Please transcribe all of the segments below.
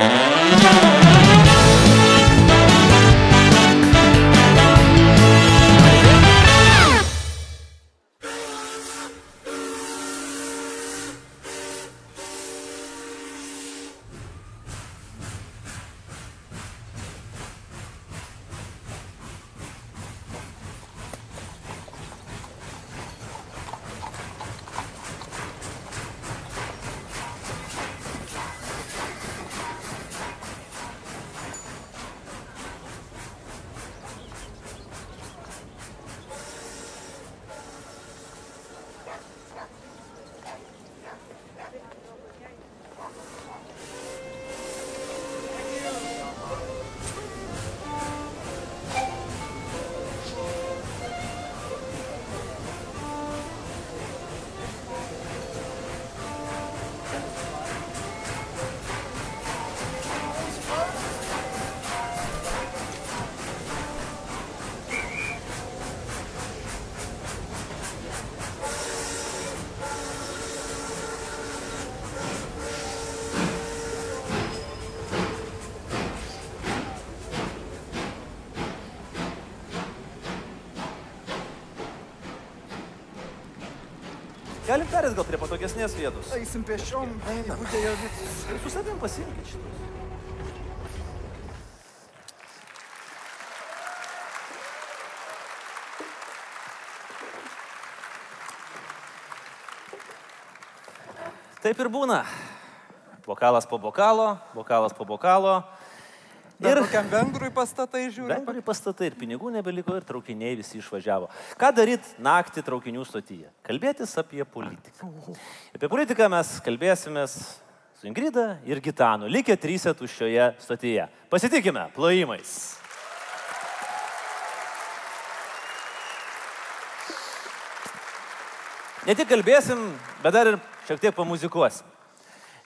Música Galim perėti gal prie patogesnės vietos. Eisim. Budėjo visas. Ir su savim pasimkit šitus. Taip ir būna. Bokalas po bokalo, bokalas po bokalo. Ir kokiam vengrui pastatai žiūri. bendrai pastatai ir pinigų nebeliko ir traukiniai visi išvažiavo. Ką daryti naktį traukinių stotyje? Kalbėtis apie politiką. Apie politiką mes kalbėsimės su Ingrida ir Gitanu. Likę trysė tuščioje stotyje. Pasitikime plojimais. Ne tik kalbėsim, bet dar ir šiek tiek pamuzikuosim.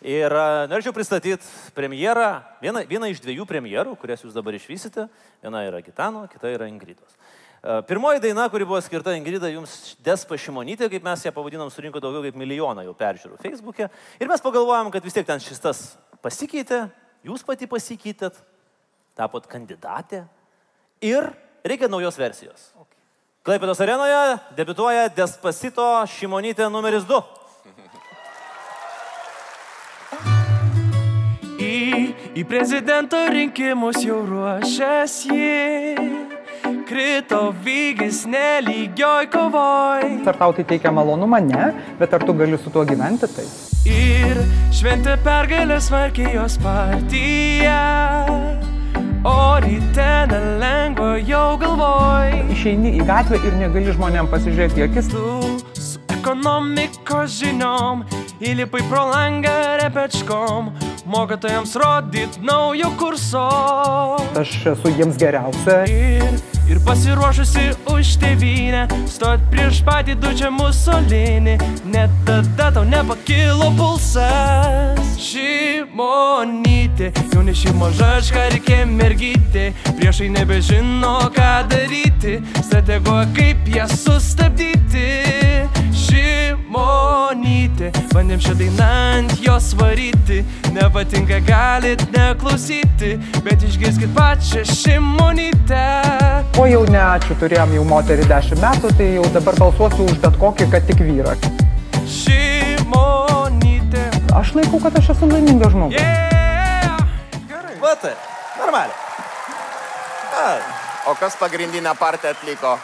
Ir a, norėčiau pristatyti premjerą, vieną, vieną iš dviejų premjerų, kurias jūs dabar išvysite. Viena yra Gitano, kita yra Ingridos. A, Pirmoji daina, kuri buvo skirta Ingrida, jums Despa Šimonytė, kaip mes ją pavadinom, surinko daugiau kaip milijoną jau peržiūrų Facebook'e. Ir mes pagalvojom, kad vis tiek ten šis tas pasikeitė, jūs pati pasikeitėt, tapot kandidatė ir reikia naujos versijos. Klaipėdos arenoje debituoja Despasito Šimonytė numeris 2. Į prezidento rinkimus jau ruošiasi. Krito vygis nelygioj kovoj. Ar tau tai teikia malonumą? Ne, bet ar tu gali su tuo gyventi? Tai. Ir šventė pergalę smarkiai jos partija. O ryte nelengva jau galvoj. Išeini į gatvę ir negali žmonėm pasižiūrėti į akis. Tu su ekonomikos žiniom įlipai pro langą repečkom. Mokytojams rodyt naujo kurso. Aš esu jiems geriausia. Ir, ir pasiruošusi už tėvynę, stot prieš patį dučią musolinį, net tada tau nepakilo pulsas. Šimonytė, jauniši mažaška reikia mergyti, priešai nebežino, ką daryti, strateguoja kaip ją sustabdyti. Šimonytė, bandėm šią dainą ant jos varyti, nepatinka galit neklausyti, bet išgirskit pačią šimonytę. O jau ne, ačiū, turėjom jau moterį 10 metų, tai jau dabar balsuosiu už bet kokį, kad tik vyrą. Šimonytė. Aš laikau, kad aš esu laimingas žmogus. Yeah! Va tai, normaliai. A, O kas pagrindinę partiją atliko?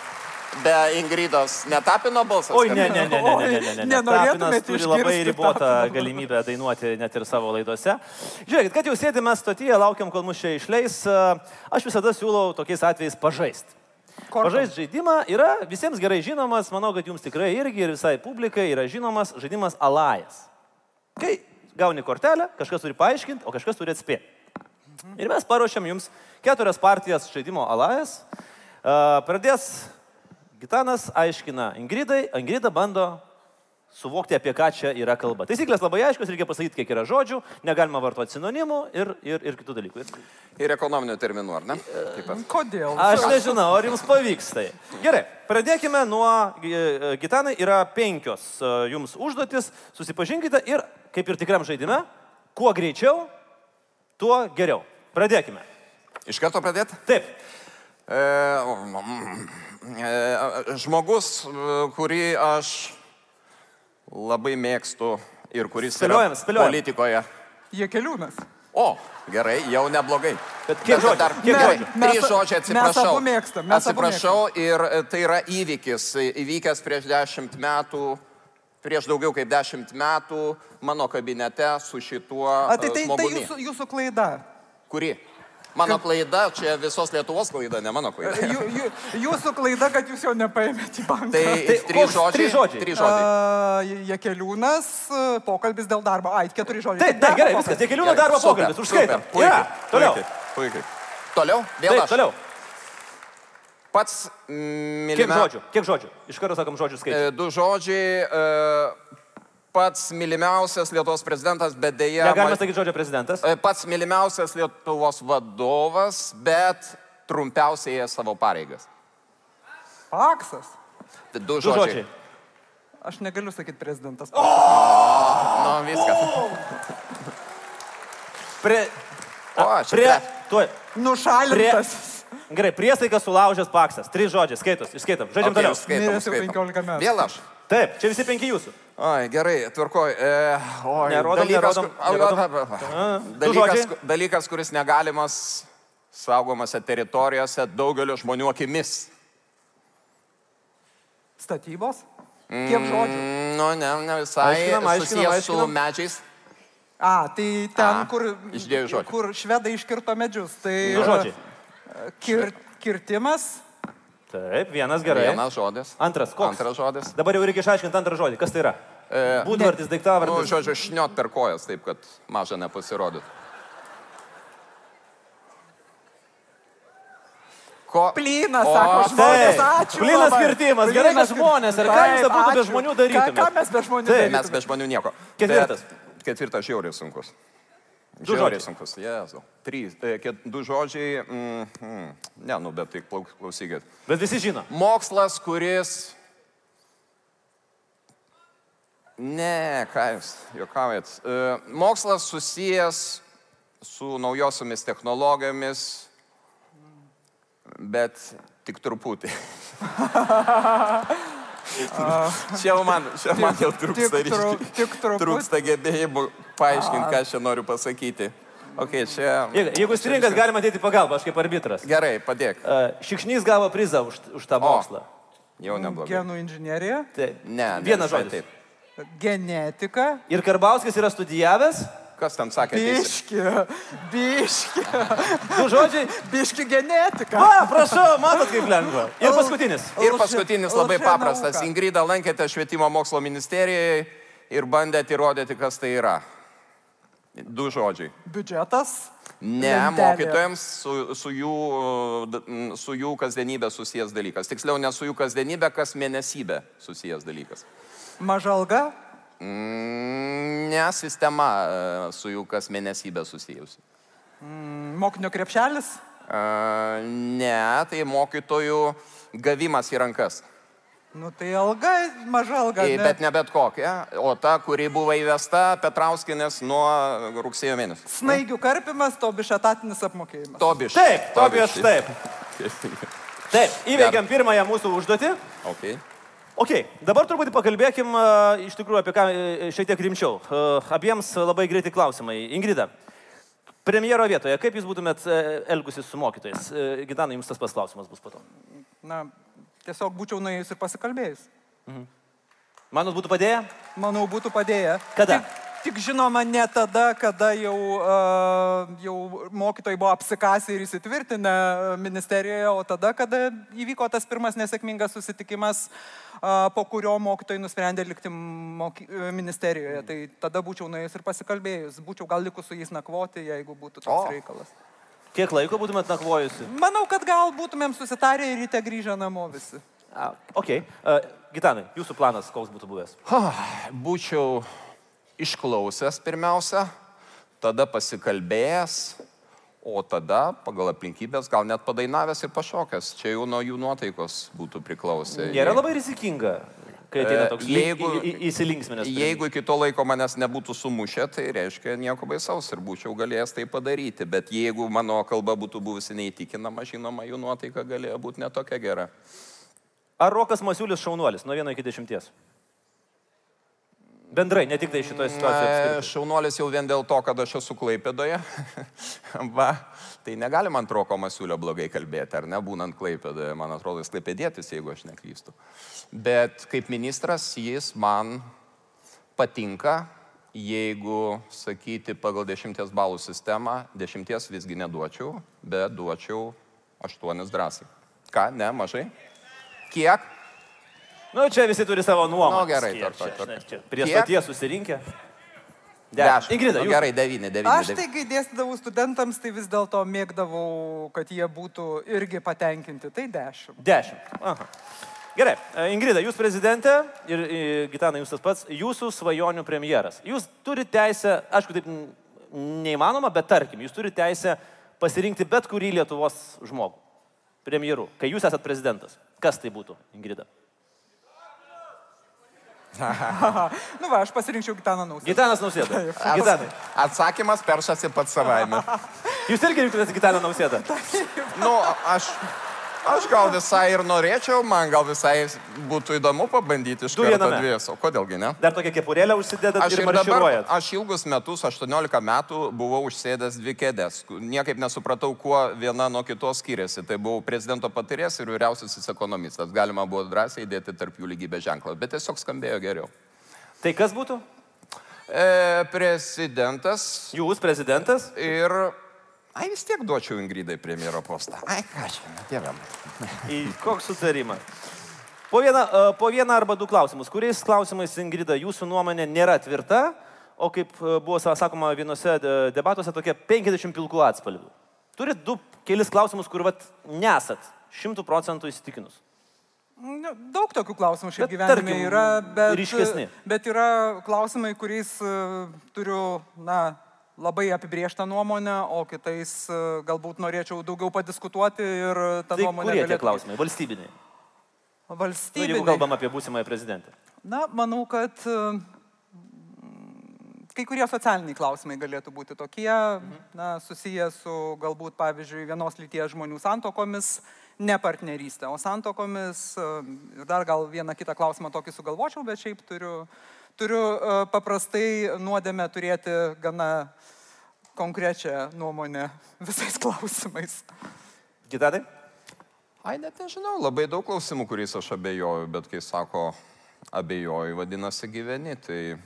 Be Ingridos netapino balsas? Oi, ne, ne, ne, ne, ne, ne, ne, ne. Tapinas turi labai ribotą Tapino galimybę dainuoti net ir savo laidose. Žiūrėkit, kad jau sėdime stotyje, laukiam, kol mus čia išleis. Aš visada siūlau tokiais atvejais pažaisti. Pažaisti žaidimą yra visiems gerai žinomas, manau, kad jums tikrai irgi ir visai publikai yra žinomas žaidimas Alajas. Kai gauni kortelę, kažkas turi paaiškinti, o kažkas turi atspėti. Ir mes paruošėm jums keturias partijas žaidimo Alajas. Pradės Gitanas, aiškina Ingridai, Ingrida bando suvokti, apie ką čia yra kalba. Taisyklės labai aiškios, reikia pasakyti, kiek yra žodžių, negalima vartoti sinonimų ir, ir, ir kitų dalykų. Ir Ir ekonominių terminų, ar ne? Taip pat. Kodėl? Aš nežinau, ar jums pavyks tai. Gerai, pradėkime nuo e, Gitanai. Yra penkios e, jums užduotis. Susipažinkite ir, kaip ir tikram žaidime, kuo greičiau, tuo geriau. Pradėkime. Iš karto pradėti? Taip. E, e, žmogus, e, kurį aš labai mėgstu ir kuris Spėliojam, yra spėliojam. politikoje. Jekeliūnas. O, gerai, jau neblogai. Bet kiek žodžių? Dar, Kiek žodžių? Mes- Trys žodžiai, mes atsiprašau. abu mėgstam, mes abu atsiprašau ir e, tai yra įvykis, e, įvykęs prieš dešimt metų, prieš daugiau kaip dešimt metų mano kabinete su šituo A, tai, e, tai, tai žmogumi. jūsų, jūsų klaida. Kuri? Mano klaida, čia visos Lietuvos klaida, ne mano klaida. Jū, jū, jūsų klaida, kad jūs jo nepaėmėte į banką. Tai, Tai trys žodžiai. trys žodžiai? Trys žodžiai. A, Jekeliūnas, a, pokalbis dėl darbo. Ai, keturi žodžiai. Taip, taip, gerai, viskas. Kelių darbo Super, pokalbis. Užskaitom. super, Puikiai. Yra. Toliau. Puikiai. puikiai. Toliau, vėl Taip, aš. toliau. Pats Kiek mylimiausias. žodžių? Kiek žodžių? Iš karto sakom žodžių skaičių. Du žodžiai. e, Pats mylimiausias Lietuvos prezidentas, bet dėja. Negalima ma- sakyti žodžio prezidentas. e, Pats mylimiausias Lietuvos vadovas, bet trumpiausiai ėjęs savo pareigas. Paksas. Tai Du Du žodžiai. žodžiai. Aš negaliu sakyti prezidentas. Nu, viskas. Prie... O, čia Prie... Tuoj. Nušalintas. Gerai, priesaikas sulaužęs paksas. Trys žodžiai. Skaitos. Išskaitom. Žaidžiam Okay, toliau. skaitom, skaitom. 15 metų. Vėl aš. Taip, čia visi penki jūsų. Ai, gerai, tvarkoj. E, oi, Nerodom, dalykas, nerodom, ku- au, nerodom. dalykas, dalykas, kuris negalimas saugomose teritorijose daugelio žmonių akimis. Statybos. Kiek žodžių? Mm, Nu, ne, ne visai. Aiškinam, aiškinam, susijęs su aiškinam. medžiais. A, tai ten, A, kur, kur švedai iškirto medžius. Tai Du žodžiai. e, Kir, kirtimas. Taip, vienas gerai. Vienas žodis. Antras, koks? Antras žodis. Dabar jau reikia išaiškinti antrą žodį. Kas tai yra? E, Būdvardis, Nu, daiktavardis. žodžiu, šniot per kojas, taip kad maža nepasirodyt. Ko? Plynas, O, sako žmonės, taip. ačiū. Plynas labai. kirtimas. Gerai, Plynas žmonės. Ir ką jūs būtų be žmonių Ką, darytumėt? ką mes be žmonių Taip. darytumėm? Mes be žmonių nieko. Ketvirtas. Bet Ketvirtas žiauriai sunkus. Du žodžiai. sunkus. Jėzau. Trys. E, ket, du žodžiai. Mm, mm, ne, nu, bet tai klauk- klausykit. Bet visi žino. Mokslas, kuris. Ne, ką jūs juokaujat. E, Mokslas susijęs su naujosiomis technologijomis, bet tik truputį. čia man, čia man jau trūksta, tik tru- tik truputį. trūksta gebėjimų paaiškinti, ką aš čia noriu pasakyti. Ok, čia. Jeigu, stringat, galima ateiti pagalbą, aš kaip arbitras. Gerai, padėk. Šikšnys gavo prizą už, už tą mokslą. Jau neblogai. Genų inžinierija, Taip. Ne, ne Vienas žodis. taip. genetika. Ir Karbauskis yra studijavęs. Kas tam sakė? Biški, biški, Du žodžiai. biški genetika. Va, prašau, matot kaip lengva. Ir paskutinis. Ir paskutinis labai paprastas. Ingrida lankėte švietimo mokslo ministerijoje ir bandėte įrodyti, kas tai yra. Du žodžiai. Biudžetas. Ne, lentelė. mokytojams su, su, jų, su jų kasdienybė susijęs dalykas. Tiksliau, ne su jų kasdienybė, kas mėnesybė susijęs dalykas. Maža alga. Mm, Ne sistema e, su jų kas mėnesybė susijusi. Mokinio krepšelis. E, Ne, tai mokytojų gavimas į rankas. Nu tai alga, maža alga. Ne? bet ne bet kokia, o ta, kuri buvo įvesta Petrauskinės nuo rugsėjo mėnesio. Snaigių karpimas, to bišetatinis apmokėjimas. Tobiš. Taip, Tobijas, taip. taip. Taip, įveikėm pirmąją mūsų užduotį. okay. Ok, dabar truputį pakalbėkim uh, iš tikrųjų apie ką uh, šiek tiek rimčiau. Uh, abiems labai greitai klausimai. Ingrida, premjero vietoje, kaip jūs būtumėt elgusis su mokytojais? Gitanai, jums tas pas klausimas bus po to. Na, tiesiog būčiau nuėjus ir pasikalbėjus. Manot, būtų padėję? Manau, būtų padėję. Kada? Tik, tik žinoma, ne tada, kada jau, uh, jau mokytojai buvo apsikasę ir įsitvirtinę ministerijoje, o tada, kada įvyko tas pirmas nesėkmingas susitikimas, uh, po kurio mokytojai nusprendė likti moky, ministerijoje. Tai tada būčiau nuėjus ir pasikalbėjus. Būčiau gal likus su jais nakvoti, jeigu būtų toks O. reikalas. Kiek laiko būtumėt nakvojusi? Manau, kad gal būtumėm susitarę ir ryte grįžę namo visi. A, ok, uh, Gitanai, jūsų planas koks būtų buvęs? Būčiau išklausęs pirmiausia, tada pasikalbėjęs, o tada pagal aplinkybės gal net padainavęs ir pašokęs. Čia jau nuo jų nuotaikos būtų priklausę. Nėra labai rizikinga. Kai ateina E, toks jeigu- jeigu, įsilinksminęs. Jeigu iki to laiko manęs nebūtų sumušę, tai reiškia nieko baisaus ir būčiau galėjęs tai padaryti. Bet jeigu mano kalba būtų buvusi neįtikinama, žinoma, jų nuotaika galėjo būti netokia gera. Ar Rokas Masiulis šaunuolis nuo 1 iki 10? Bendrai, ne tik tai šitoje situacijoje. Apskritai. Šaunuolis jau vien dėl to, kad aš esu klaipėdoje. Va, tai negali man troko masiulio blogai kalbėti, ar ne, būnant klaipėdoje. Man atrodo, jis klaipėdėtis, jeigu aš neklystu. Bet kaip ministras jis man patinka, jeigu sakyti pagal dešimties balų sistemą, dešimties visgi neduočiau, bet duočiau aštuonis drąsiai. Ką, ne, mažai? Kiek? Nu, čia visi turi savo nuomonę. Nu, gerai, tvarkoj, tvarkoj. Prie Kiek? stoties susirinkę. Dešimt. Ingrida, Nu. Gerai, devyni, devyni. Aš tai, kai dėstydavau studentams, tai vis dėlto mėgdavau, kad jie būtų irgi patenkinti. Tai dešimt. Dešimt. Aha. Gerai, e, Ingrida, jūs prezidentė ir e, Gitana, jūs tas pats, jūsų svajonių premjeras. Jūs turite teisę, aišku, taip neįmanoma, bet tarkim, jūs turite teisę pasirinkti bet kurį Lietuvos žmogų premjeru, kai jūs esat prezidentas. Kas tai būtų, Ingrida? Nu va, aš pasirinkčiau Gitaną Nausėdą. Gitanas Nausėda. Gitanai, Atsakymas peršasi pats savaime. jūs irgi rinktumėte Gitaną Nausėdą. Nu, aš, aš gal visai ir norėčiau, man gal visai būtų įdomu pabandyti iš karto viename. dvies. O kodėlgi ne? Dar tokią kepurėlę užsidedat Aš ir ir dabar, marširuojat. aš ilgus metus, 18 metų, buvau užsėdęs dvi kėdės. Niekaip nesupratau, kuo viena nuo kitos skiriasi. Tai buvau prezidento patarėjas ir vyriausiasis ekonomistas. Galima buvo drąsiai dėti tarp jų lygybės ženklą, bet tiesiog skambėjo geriau. Tai kas būtų? E, prezidentas Jūs prezidentas? ir... Ai vis tiek duočiau Ingridai premjero postą. Ai ką čia, dievėm. Į koks sutarimas? Po vieną, e, po vieną arba du klausimus. Kuriais klausimais, Ingrida, jūsų nuomonė nėra tvirta, o kaip e, buvo sa- sakoma vienose de- debatuose, tokie 50 pilkų atspalvių. Turit du kelis klausimus, kur vat nesat šimtų procentų įsitikinus. Nu, Daug tokių klausimų šiaip Bet gyvenime tarkim, yra, bet, ryškesni. bet yra klausimai, kuriais e, turiu, na, labai apibrieštą nuomonę, o kitais e, galbūt norėčiau daugiau padiskutuoti ir tą Tai nuomonę kurie tie galėtų- klausimai? Valstybiniai. Nu, Valstybiniai. jeigu kalbam apie būsimąją prezidentę. Na, manau, kad e, kai kurie socialiniai klausimai galėtų būti tokie, na, susiję su galbūt, pavyzdžiui, vienos lyties žmonių santokomis, ne partnerystė, o santokomis. e, Ir dar gal vieną kitą klausimą tokį sugalvočiau, bet šiaip turiu, turiu e, paprastai nuodėmę turėti gana konkrečią nuomonę visais klausimais. Gitanai? Ai, net nežinau, labai daug klausimų, kuriais aš abejoju, bet kai sako abejoju, vadinasi gyveni, tai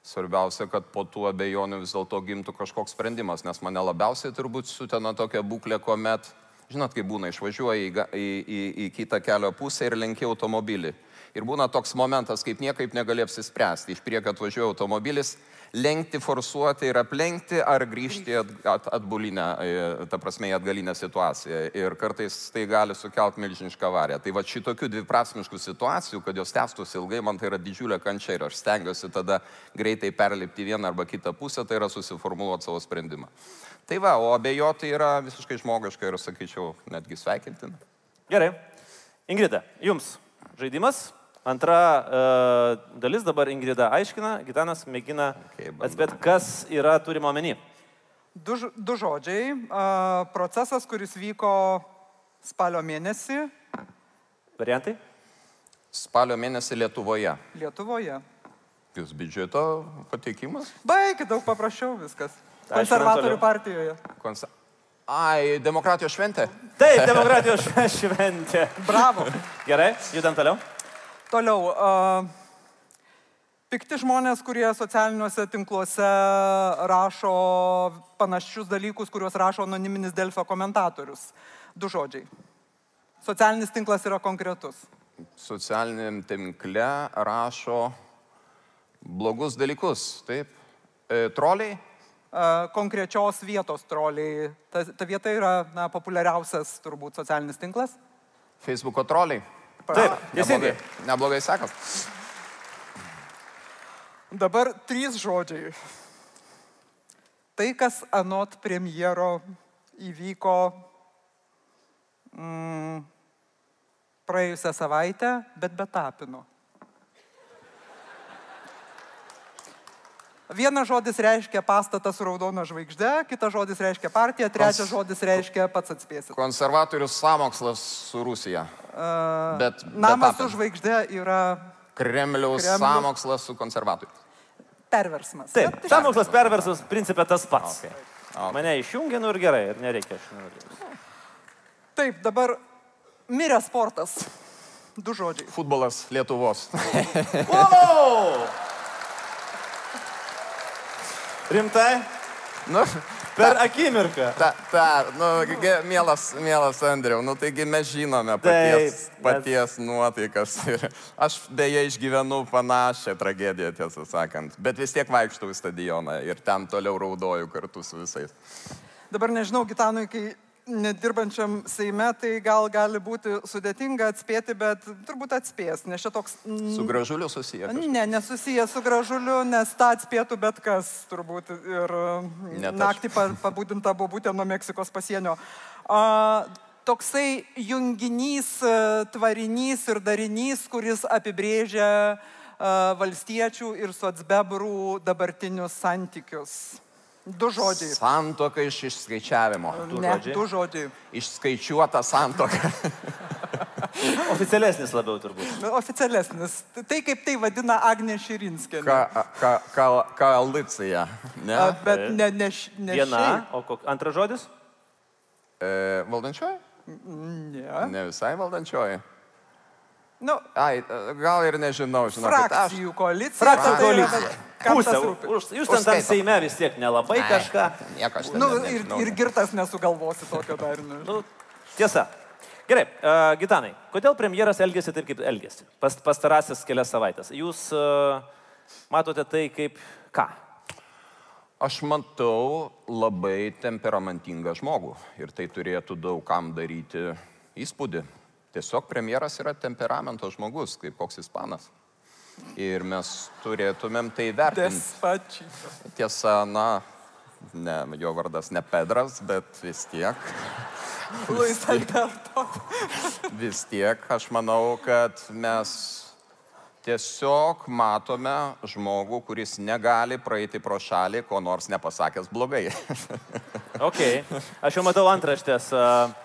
svarbiausia, kad po tų abejonių vis dėlto gimtų kažkoks sprendimas, nes mane labiausiai turbūt sutena tokia būklė, kuomet, žinot, kai būna, išvažiuoji į, į, į, į kitą kelio pusę ir lenki automobilį. Ir būna toks momentas, kaip niekaip negali apsispręsti. Iš priekio atvažiuoja automobilis, lenkti, forsuoti ir aplenkti, ar grįžti at, at, atbulinę, e, ta prasme, į atgalinę situaciją. Ir kartais tai gali sukelti milžinišką avariją. Tai va šitokių dviprasmiškų situacijų, kad jos tęstųsi ilgai, man tai yra didžiulė kančia ir aš stengiuosi tada greitai perlipti vieną arba kitą pusę, tai yra susiformuoluoti savo sprendimą. Tai va, o abejoti yra visiškai žmogiška ir, sakyčiau, netgi sveikintina. Gerai. Ingrida, jums žaidimas. Antra uh, dalis dabar Ingrida aiškina, Gitanas mėgina bandom. atspėti, kas yra turima omeny. Du, du žodžiai. A, procesas, kuris vyko spalio mėnesį Variantai? Spalio mėnesį Lietuvoje. Lietuvoje. Jūs biudžeto pateikimas? Baigit daug paprasčiau viskas. Konservatorių partijoje. Konse... Ai, demokratijos šventė? Taip, demokratijos šventė. Bravo. Gerai, judam toliau. Toliau. A, pikti žmonės, kurie socialiniuose tinkluose rašo panašius dalykus, kuriuos rašo anoniminis Delfio komentatorius. Du žodžiai. Socialinis tinklas yra konkretus. Socialiniam tinkle rašo blogus dalykus, taip? E, troliai? A, Konkrečios vietos troliai. Ta, ta vieta yra na, populiariausias turbūt socialinis tinklas. Facebooko troliai? Taip, teisingai. Neblogai, neblogai sekas. Dabar trys žodžiai. Tai, kas anot premjero įvyko mm, praėjusią savaitę, bet be tapino. Vienas žodis reiškia pastatas su raudona žvaigždė, kitas žodis reiškia partija, trečias žodis reiškia pats atspėsit. Konservatorių samokslas su Rusija. Bet, Namas bet su žvaigždė yra Kremliaus Kremlius- samokslas su konservatoriais. perversmas. Taip, iš samokslas perversas principė tas pats. Okay. Okay. Mane išjungia, nu ir gerai, ir nereikia. Taip, dabar miręs sportas. Du žodžiai. Futbolas Lietuvos. Wow! Rimtai? nu, Per akimirką. ta, ta, nu, mielas, mielas Andriau, nu taigi mes žinome paties, Taip, paties nuotaikas. Ir aš beje išgyvenu panašią tragediją, tiesą sakant. Bet vis tiek vaikštau į stadioną ir ten toliau raudoju kartu su visais. Dabar nežinau, Gitanui, kai nedirbančiam Seime, tai gal gali būti sudėtinga atspėti, bet turbūt atspės, nes čia toks... mm, Su gražuliu susiję. kažkas. Ne, nesusijęs su gražuliu, nes tą atspėtų bet kas turbūt ir Net aš. naktį pa- pabudinta bobutė nuo Meksikos pasienio. A, toksai junginys, e, tvarinys ir darinys, kuris apibrėžia a, valstiečių ir socbebrų dabartinius santykius. Du žodžiai. Santoka iš išskaičiavimo. Du ne, žodžiai. du žodžiai. Išskaičiuota santoka. Oficialesnis labiau turbūt. Oficialesnis. Tai kaip tai vadina Agnė Širinskė. Ka, ka, ka, koalicija. Ne? Bet ne, ne, š- ne Viena, šiaip. o kok, antras žodis? E, valdančioji? Ne. Ne visai valdančioji. Nu, Ai, gal ir nežinau. Aš, frakcijų koalicija. Frakcijų koalicija. Pusė. Už, jūs ten tam. Seime vis tiek nelabai kažką. Nieko aš ten Nu, ir, ir girtas nesugalvosi tokio darinio. Nu, tiesa. Gerai, uh, Gitanai, kodėl premjeras elgėsi taip, kaip elgėsi? Pas, pastarasis kelias savaitės. Jūs uh, matote tai kaip ką? Aš matau labai temperamentingą žmogų ir tai turėtų daug kam daryti įspūdį. Tiesiog premjeras yra temperamento žmogus, kaip koks ispanas. Ir mes turėtumėm tai vertinti. Tiesa, na, ne, jo vardas ne Pedras, bet vis tiek, Luis Alberto. vis tiek aš manau, kad mes tiesiog matome žmogų, kuris negali praeiti pro šalį, ko nors nepasakęs blogai. Ok, aš jau matau antraštės. Uh,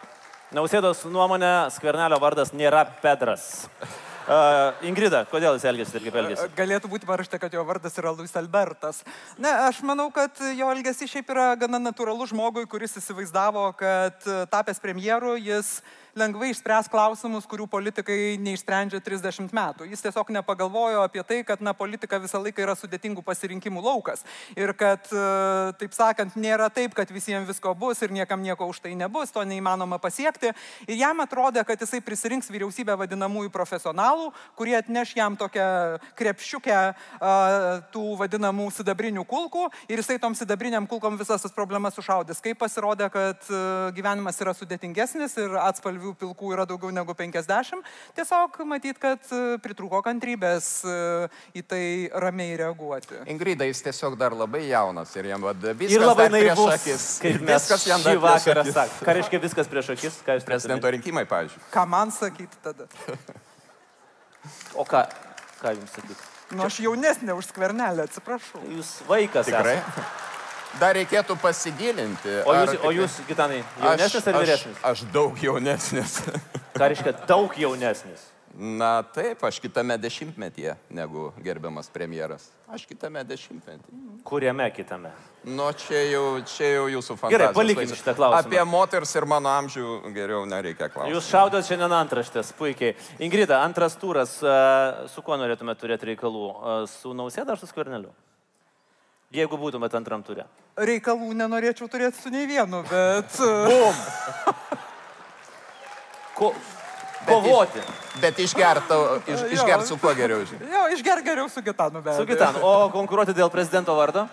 Nausėdos nuomonė, skvernelio vardas nėra Pedras. Uh, Ingrida, kodėl jis elgėsi taip, kaip elgėsi? Galėtų būti parašyta, kad jo vardas yra Luis Albertas. Ne, aš manau, kad jo elgesys šiaip yra gana natūralus žmogui, kuris įsivaizdavo, kad tapęs premjeru jis lengvai išspręs klausimus, kurių politikai neišsprendžia 30 metų. Jis tiesiog nepagalvojo apie tai, kad na, politika visą laiką yra sudėtingų pasirinkimų laukas. Ir kad, e, taip sakant, nėra taip, kad visiems visko bus ir niekam nieko už tai nebus, to neįmanoma pasiekti. Ir jam atrodė, kad jisai prisirinks vyriausybę vadinamųjų profesionalų, kurie atneš jam tokią krepšiukę tų vadinamų sidabrinių kulkų ir jisai tom sidabriniam kulkom visas tas problemas sušaudys. Kai pasirodė, kad e, gyvenimas yra sudėtingesnis ir atspalvių pilkų yra daugiau negu 50, tiesiog matyt, kad e, pritrūko kantrybės e, į tai ramiai reaguoti. Ingrida, jis tiesiog dar labai jaunas ir jam vad viskas Ir labai naivus, akis. kaip mes viskas jam dar prieš vakarą sakome. Ką reiškia viskas prieš akis? Prezidento rinkimai, pavyzdžiui. Ką man sakyti tada? O ką, ką jums sakyti? Nu, aš jaunesnė už skvernelę, atsiprašau. Jūs vaikas. Tikrai. esate. Dar reikėtų pasigilinti. O jūs, o tikrai- jūs Gitanai, jaunesnis ar vyresnis? Aš, aš daug jaunesnis. Ką reiškia daug jaunesnis? Na taip, aš kitame dešimtmetyje negu gerbiamas premjeras. Aš kitame dešimtmetyje. Kuriame kitame? Nu, čia jau, čia jau jūsų fantazija. Gerai, palikim šitą klausimą. Apie moters ir mano amžių geriau nereikia klausti. Jūs šaudot šiandien antraštės, puikiai. Ingrida, antras turas, e, su kuo norėtumėte turėti reikalų? E, Su nausėda ar su skverneliu? Jeigu būtumėte antram turė. Reikalų nenorėčiau turėti su nei vienu, bet... e, Ko, kovoti. Bet išgertų, iš, Jo. išgert su kuo geriau. žinai. Jo, išger geriau su Gitanu, bet. Su Gitanu. O konkuruoti dėl prezidento vardo?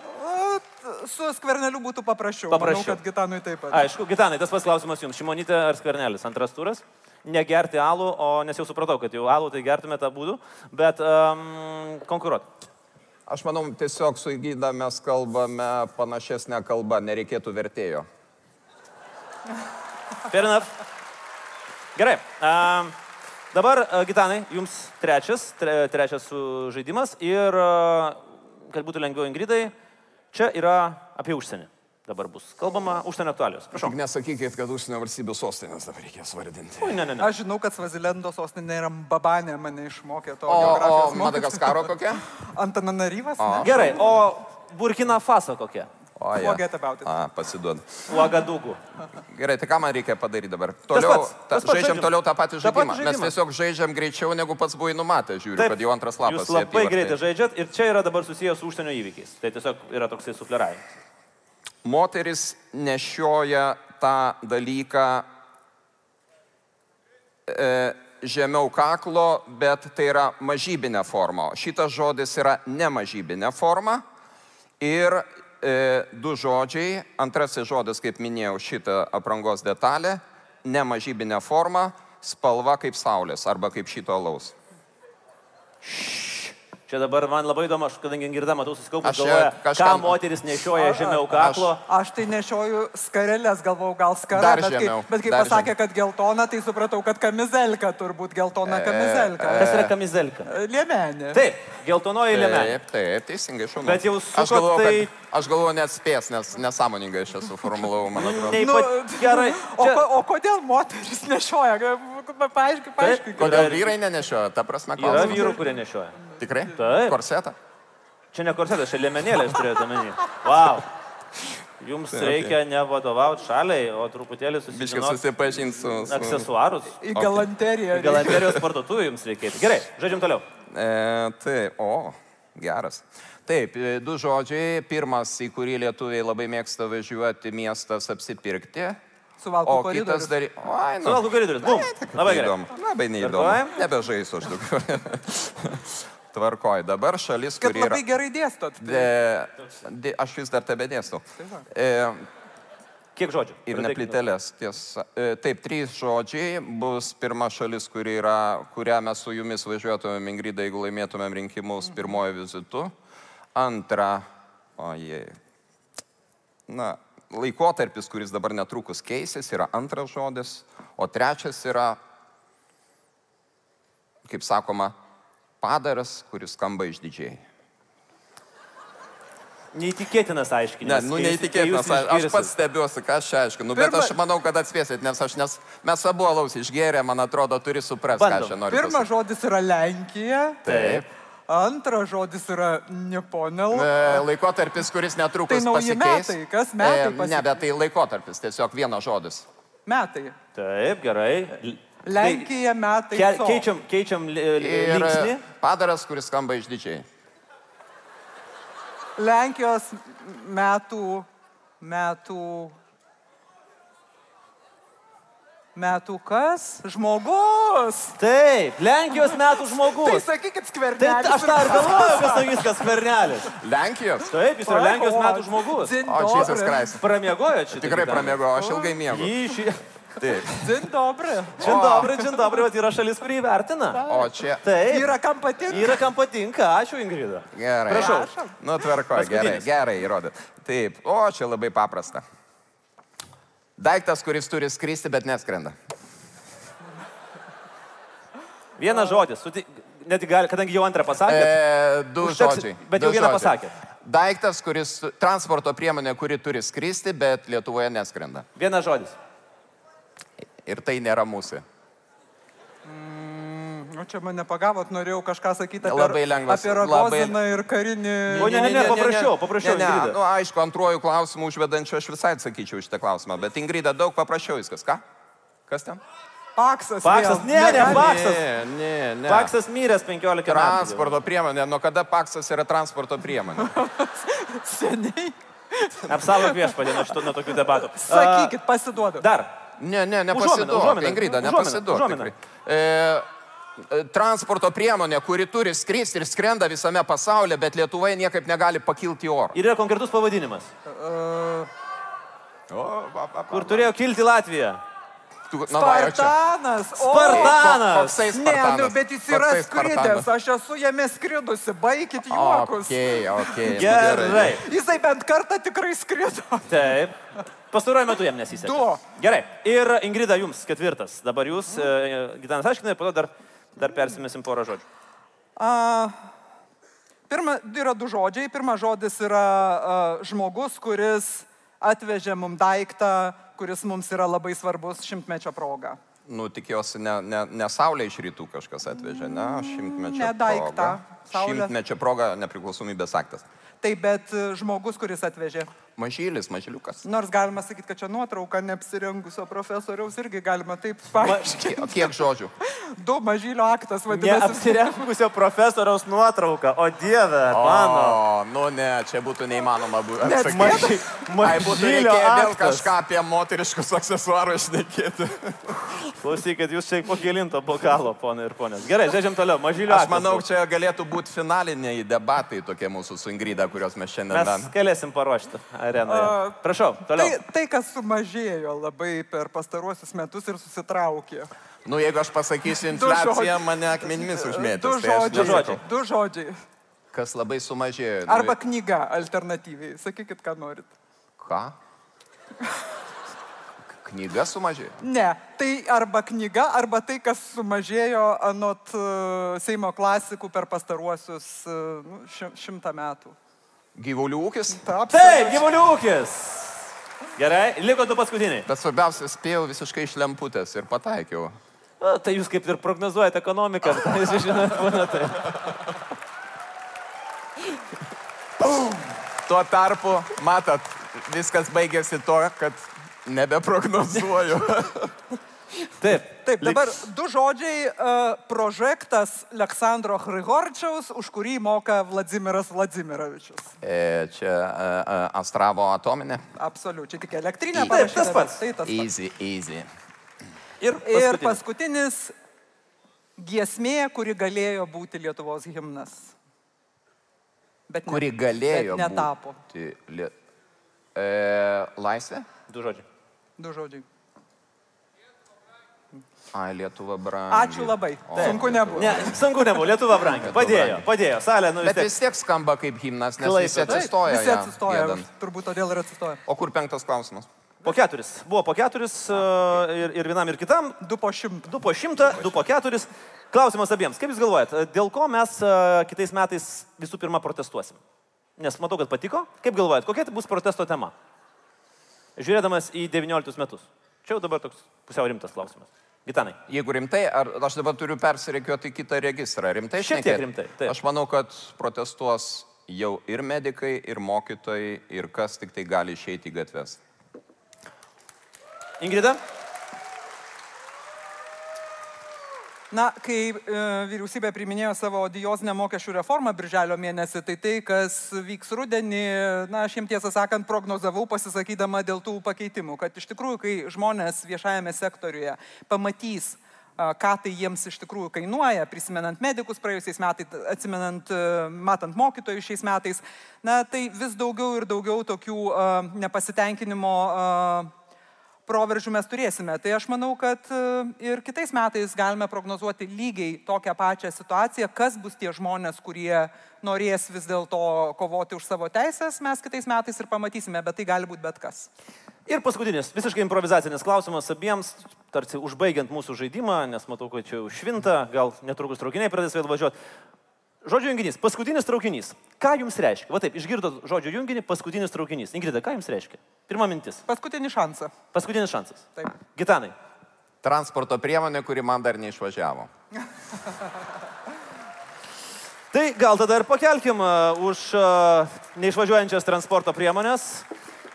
Su skverneliu būtų paprasčiau. Paprasčiau. Manau, kad Gitanui taip pat. Aišku, Gitanai, tas pats klausimas jums. Šimonytė ar skvernelis? Antras turas. Negerti alų, o nes jau supratau, kad jau alų tai gertumėte abu, bet um, konkuruoti. Aš manau, tiesiog su įgyda mes kalbame panašesnę kalbą, nereikėtų vertėjo. Fair enough. Gerai. Um, dabar, uh, Gitanai, jums trečias, tre, trečias žaidimas ir, uh, kad būtų lengviau Ingridai, Čia yra apie užsienį. Dabar bus kalbama užsienio aktualijos. Prašau. Tik nesakykit, kad užsienio valstybių sostinės dabar reikės vardinti. Ui, ne, ne, ne. Aš žinau, kad Svazilendo sostinė yra Babanė, mane išmokė to. O, o. Madagaskaro kokia? Antananaryvas? O. ne? Gerai, o Burkina Faso kokia? O, ja. Forget about it. A, pasiduod. Uagadugų. Gerai, tai ką man reikia padaryti dabar? Toliau, pats, ta, tas pats žaidžiam žaidimą. toliau tą patį Ta patį žaidimą. Mes žaidimą. tiesiog žaidžiam greičiau, negu pats buvai numatęs. Žiūriu, Taip, kad jau antras lapas. Jūs labai greitai žaidžiat ir čia yra dabar susijęs su užsienio įvykiais. Tai tiesiog yra toksai sufleravimas. Moteris nešioja tą dalyką e, žemiau kaklo, bet tai yra mažybinė forma. Šitas žodis yra nemažybinė forma. Ir e, du žodžiai. Antrasis žodis, kaip minėjau, šitą aprangos detalę. Nemažybinė forma, spalva kaip saulės arba kaip šito alaus. Čia dabar man labai įdomu, aš kadangi girda matau susikaupus, Aš čia galvoja, kažkam- ką moteris nešioja žemiau kaklo. Aš tai nešioju skarelės, galvau, gal skarą, Dar bet, žemiau, kai, bet kai pasakė, kad geltona, tai supratau, kad kamizelka turbūt geltona E, kamizelka. Kas yra kamizelka? Liemenė. Taip, geltonoji liemenė. Taip, taip, teisingai šaunu. Bet jau aš sukot, galvoju, tai- kad, aš galvoju, net spės, nes nesąmoningai aš esu formulavau, man atrodo. Nei Nu, gerai. O, Čia, ko, o kodėl moteris nešioja? Paaiškiai, paaiškiai. Kodėl vyrai nenešioja, ta prasme, yra klausimas. vyrų, kurie nešioja. Tikrai? Taip. Korsetą? Čia ne korsetas, čia liemenėlė, aš turėjau omeny. Wow. Jums reikia ne vadovauti šaliai, o truputėlį susipažinti su... su... aksesuarus. Į galanteriją. Galanterijos parduotuvų jums reikėtų. Gerai, žaidžiam toliau. E, taip, o, geras. Taip, e, du žodžiai. Pirmas, į kurį lietuviai labai mėgsta važiuoti miestas apsipirkti. Suvalkų koridorius. dar... Oi, nu. Suvalkų koridorius. Bum. Labai gerai. Neįdomu. Labai neįdomu. Nebežaisiu aš daugiau. Tvarkoj. Dabar šalis, kuri yra... labai gerai dėstot. De, de, aš vis dar tebe dėstu. E, Kiek žodžių? ir Pradėkime. neplytelės. Tiesa. E, taip, trys žodžiai. Bus pirma šalis, kuri yra, kurią mes su jumis važiuotumėm, Ingrida, jeigu laimėtumėm rinkimus pirmojo vizitu. Antra, ojei. Na, laikotarpis, kuris dabar netrukus keisis, yra antras žodis. O trečias yra, kaip sakoma, padaras, kuris skamba išdidžiai. Neįtikėtinas Ne, aiškinimas. nu jūs- kai neįtikėtinas. Aš, aš pats stebiuosi, ką aš čia aiškinu. Bet Pirma- aš manau, kad atspėsit, nes aš nes, mes abu alaus išgėrė, man atrodo, turi suprasti, ką aš čia noriu. Pirmas žodis yra Lenkija. Taip. Antras žodis yra Neponel. E, Laikotarpis, kuris netrukus Tai pasikeis. metai, kas metai E, Ne, pasikeis? bet tai laikotarpis, tiesiog vienas žodis. Metai. Taip, gerai. L- Lenkija metai. Tai, ke, keičiam, keičiam linksnį. padaras, kuris skamba išdidžiai. Lenkijos metų. Metų. Metų kas? Žmogus. Taip, Lenkijos metų Tai žmogus. sakykit Tai skvernelis. aš tą ir galvoju, kas tai viskas svernelis. Lenkijos? Taip, jis yra Lenkijos metų žmogus. O, Jesus Christ. Pramiegojo čia. Tikrai pramėgau, aš ilgai miegu. Jį. Taip. Dzin dobri. Čia dobrai, čia dobrai, vat yra šalis, kurį įvertina. O čia. Taip. Yra kam patinka. Yra kam patinka, ačiū Ingrida. Gerai. Prašau. Nu, tvarko, gerai, gerai įrodėt. Taip, o čia labai paprasta. Daiktas, kuris turi skristi, bet neskrenda. Vienas žodis, suti... net gali, kadangi jau antrą pasakėt. E, du Užteks- žodžiai. bet du jau vieną pasakėt. Daiktas, kuris, transporto priemonė, kuri turi skristi, bet Lietuvoje neskrenda. Vienas žodis. Ir tai nėra mūsų. O čia mane pagavot, norėjau kažką sakyti apie, Labai lengvas, apie labai- Ragoziną ir karinį. O ne, ne, ne, paprašiau, paprašiau, Ne, ne, nu, aišku, antrojų klausimų užvedančių aš visai atsakyčiau šitą klausimą, bet Ingrida daug paprašiau viskas. Ką? Kas ten? Paksas. Paksas, ne, ne, Negali- Paksas. Ne, ne, ne. Paksas myręs 15 metų. Transporto priemonė. Nuo kada paksas yra transporto priemonė? Seniai. Apsaugok viešpadė nuo, šito- nuo tokių debatų. Sakykit, pasiduodu. Dar. Ne, ne, užuomina, Ingrida. E, e, transporto priemonė, kuri turi skristi ir skrenda visame pasaulyje, bet Lietuvoje niekaip negali pakilti į orą. Ir yra konkretus pavadinimas. O, va, va, va. Kur turėjo kilti Latvija. Tu, na. Spartanas. O, Spartanas. Koksai Ne, Spartanas? nu, bet jis yra skridęs, aš esu jame skridusi, baikit juokus. Ok, ok. nu Gerai. Jisai bent kartą tikrai skrido. Taip. Pastaruoju metu jam nesisekė. Du. Gerai. Ir Ingrida, jums ketvirtas. Dabar jūs, e, Gitanas aiškinai, po to dar, dar persimėsim porą žodžių. A, Pirma, yra du žodžiai. Pirmas žodis yra uh, žmogus, kuris atvežė mums daiktą, kuris mums yra labai svarbus šimtmečio proga. Nu, tikiuosi, ne, ne, ne Saulė iš rytų kažkas atvežė, ne? Šimtmečio Ne daiktą, proga. Saulė. Šimtmečio proga nepriklausomybės aktas. Taip, bet žmogus, kuris atvežė. Mažylis, mažyliukas. Nors galima sakyti, kad čia nuotrauka neapsirengusio profesoriaus irgi galima taip paaiškinti. Kie- Kiek žodžių? Du mažylio aktas vadinasi. Neapsirengusio profesoriaus nuotrauka, o dieve, mano. O, nu ne, čia būtų neįmanoma būti. Net Maži, Ai, būtų mažylio reikėję vėl kažką apie moteriškus aksesuarus šnekėti. Klausykit, jūs čia po kilinto bokalo, ponai ir ponės. Gerai, žiūrėsim toliau. Mažylio Aš aktas. manau, čia galėtų būti finaliniai debatai tokie mūsų su Ingrida, kuriuos mes šiandien Mes galėsim paruošti arenoje. Prašau, toliau. Tai, tai, kas sumažėjo labai per pastaruosius metus ir susitraukė. Nu, jeigu aš pasakysiu Du infliaciją, žodžiai. mane akmenimis Du užmėtys. Tai aš žodžiai. Du žodžiai. Kas labai sumažėjo. Nu, Arba knyga alternatyviai. Sakykit, ką norit. Ką? Knyga sumažėjo. Ne, tai arba knyga, arba tai, kas sumažėjo anot e, Seimo klasikų per pastaruosius nu, ši- šimtą metų. Gyvulių ūkis. Ta, Taip, absoliučiai. gyvulių ūkis. Gerai, liko du paskutiniai. Bet svarbiausia, spėjau visiškai iš lemputės ir pataikiau. A, tai jūs kaip ir prognozuojate ekonomiką, tai jūs žinote, būna tai. Tuo tarpu, matot, viskas baigėsi to, kad nebeprognozuoju. Taip, Taip, dabar du žodžiai. Uh, projektas Aleksandro Hrigorčiaus, už kurį moka Vladimiras Vladimirovičius. E, čia e, Astravo atominė. Absoliučiai, tik elektrinė Taip, tas pats. Tai tas pats. Easy, easy. ir, Ir paskutinis. paskutinis giesmė, kuri galėjo būti Lietuvos himnas. Bet ne- Kuri galėjo bet netapo. būti. Lie... E, laisvė? Du žodžiai. Du žodžiai. Ai, Lietuva brangi. Ačiū labai. O, Sunku nebuvo. Ne, sunku nebuvo, Lietuva brangi. Padėjo, brangi. padėjo. Salė, nu vis Bet tiek. vis tiek skamba kaip himnas, nes Klaipėda. visi atsistoja. Visi atsistoja. giedant. Turbūt todėl ir atsistoja. O kur penktas klausimas? Po keturis. Buvo po keturis uh, ir, ir vienam, ir kitam. Du po šimtą. Du po šimtą, du po keturis. Klausimas abiems. Kaip Jūs galvojat, dėl ko mes uh, kitais metais visų pirma protestuosim? Nes matau, kad patiko. Kaip galvojat, kokia tai bus protesto tema? Žiūrėdamas į 19 metus. Čia jau dabar toks pusiau rimtas klausimas. Gitanai. Jeigu rimtai, ar aš dabar turiu persireikiuoti kitą registrą? Rimtai Šiek tiek rimtai, taip. Aš manau, kad protestuos jau ir medikai, ir mokytojai, ir kas tik tai gali išeiti į gatves. Ingrida? Na, kai e, vyriausybė priminėjo savo odiozinę mokesčių reformą birželio mėnesį, tai tai, kas vyks rudenį, na, aš jiems tiesą sakant prognozavau pasisakydama dėl tų pakeitimų, kad iš tikrųjų, kai žmonės viešajame sektoriuje pamatys, ką tai jiems iš tikrųjų kainuoja, prisimenant medikus praėjusiais metais, atsimenant, e, matant mokytojus šiais metais, na, tai vis daugiau ir daugiau tokių a, nepasitenkinimo a, proveržių mes turėsime. Tai aš manau, kad e, ir kitais metais galime prognozuoti lygiai tokią pačią situaciją, kas bus tie žmonės, kurie norės vis dėlto kovoti už savo teisės, mes kitais metais ir pamatysime, bet tai gali būti bet kas. Ir paskutinis, visiškai improvizacinis klausimas abiems, tarsi užbaigiant mūsų žaidimą, nes matau, kad čia jau švinta, gal netrukus traukiniai pradės vėl važiuoti. Žodžių junginys, paskutinis traukinys. Ką jums reiškia? Va taip, išgirdot žodžių junginį, paskutinis traukinys. Ingrida, ką jums reiškia? Pirma mintis. Paskutinį šansą. Paskutinis šansas. Taip. Gitanai. Transporto priemonė, kuri man dar neišvažiavo. Tai gal tada ir pakelkim uh, už uh, neišvažiuojančias transporto priemonės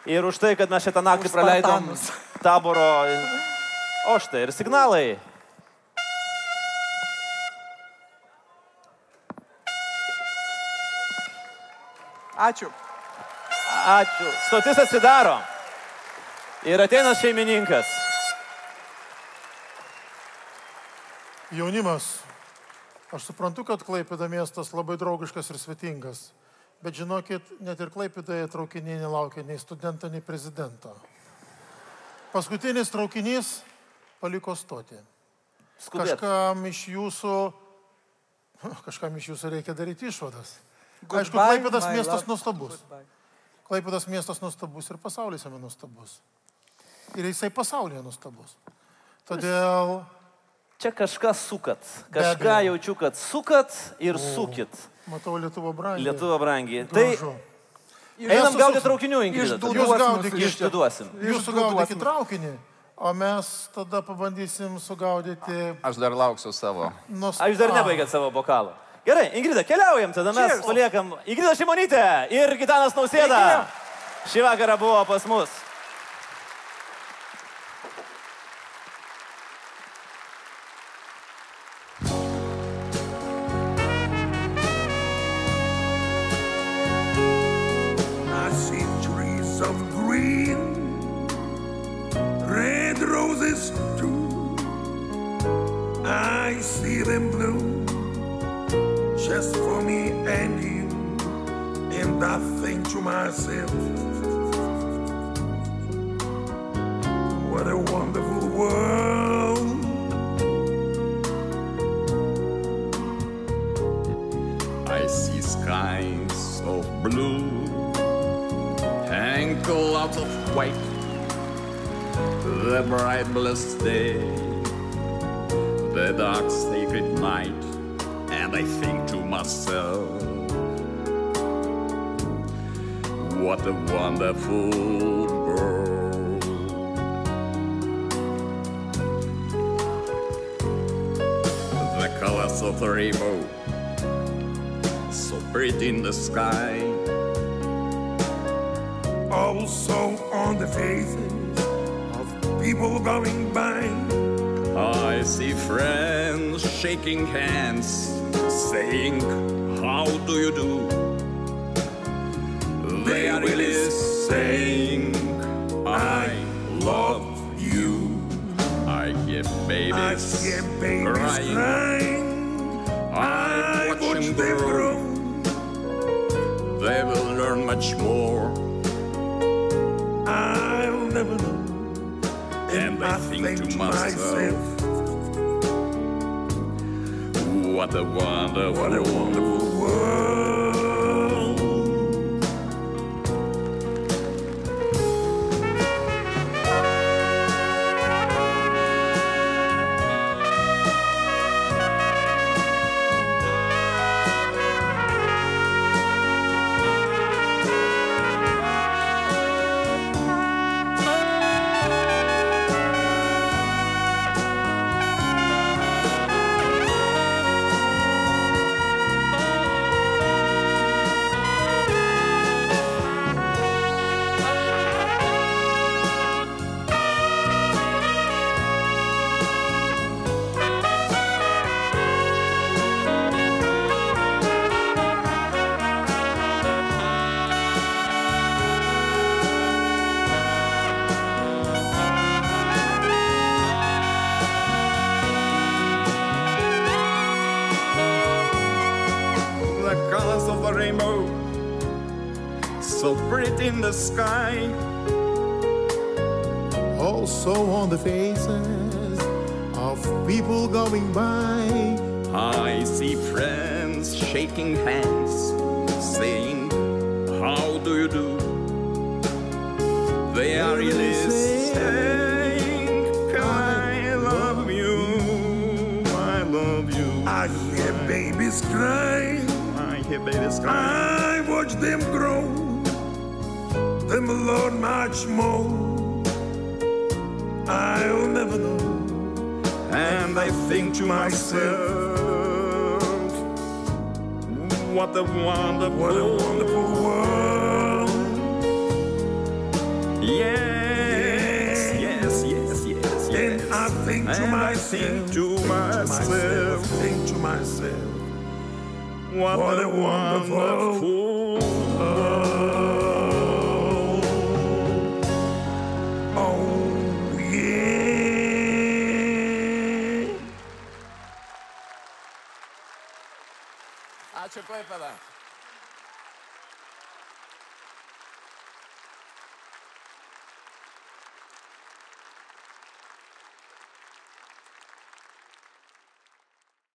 ir už tai, kad mes šitą naktį praleidom taboro. O štai ir signalai. Ačiū. Ačiū. Stotis atsidaro. Ir ateina šeimininkas. Jaunimas, aš suprantu, kad Klaipėda miestas labai draugiškas ir svetingas, bet žinokit, net ir Klaipėdoje traukiniai nelaukia nei studento, nei prezidento. Paskutinis traukinys paliko stoti. Skubėt. Kažkam iš jūsų, kažkam iš jūsų reikia daryti išvadas. Aišku, Goodbye, Klaipėdas my miestas nuostabus. Goodbye. Klaipėdas miestas nuostabus ir pasaulis jame nuostabus. Ir jisai pasaulyje nuostabus. Todėl Čia kažką sukat. Kažką jaučiu, kad sukat ir sukit. Matau Lietuvo brangį. Lietuva brangiai. Tai Gražu. einam Mes gaudyti su- traukinių, Ingrida. Jūs gaudykit. Išduosim. Jūs Iš sugaudykit duosim. traukinį, o mes tada pabandysim sugaudyti... Aš dar lauksiu savo. Nus... A, jūs dar nebaigėt savo bokalo. Gerai, Ingrida, keliaujam, tada mes Cheers. paliekam Ingrida Šimonytė ir Gitanas Nausėda. Šį vakarą buvo pas mus. To myself, what a wonderful world. I see skies of blue and clouds of white. The bright blessed day, a wonderful world. The colors of the rainbow so pretty in the sky. Also on the faces of people going by. I see friends shaking hands, saying, How do you do? They are really saying, I love you. I hear I babies see babies crying. crying. I I watch them grow. They will learn much more. I'll never know. And I think to myself, What a wonderful, what a wonderful sky. also on the faces of people going by. I see friends shaking hands, saying, How do you do? They are really saying, I love you, I love you. I hear babies crying. I hear babies crying. I watch them grow. Them learn much more. I'll never know. And I think to myself, what a wonderful, What a wonderful world. Yes, yes, yes, yes, yes. And I think to myself, think to myself, think to myself, what, a wonderful yeah. Ačiū, Klaipėda.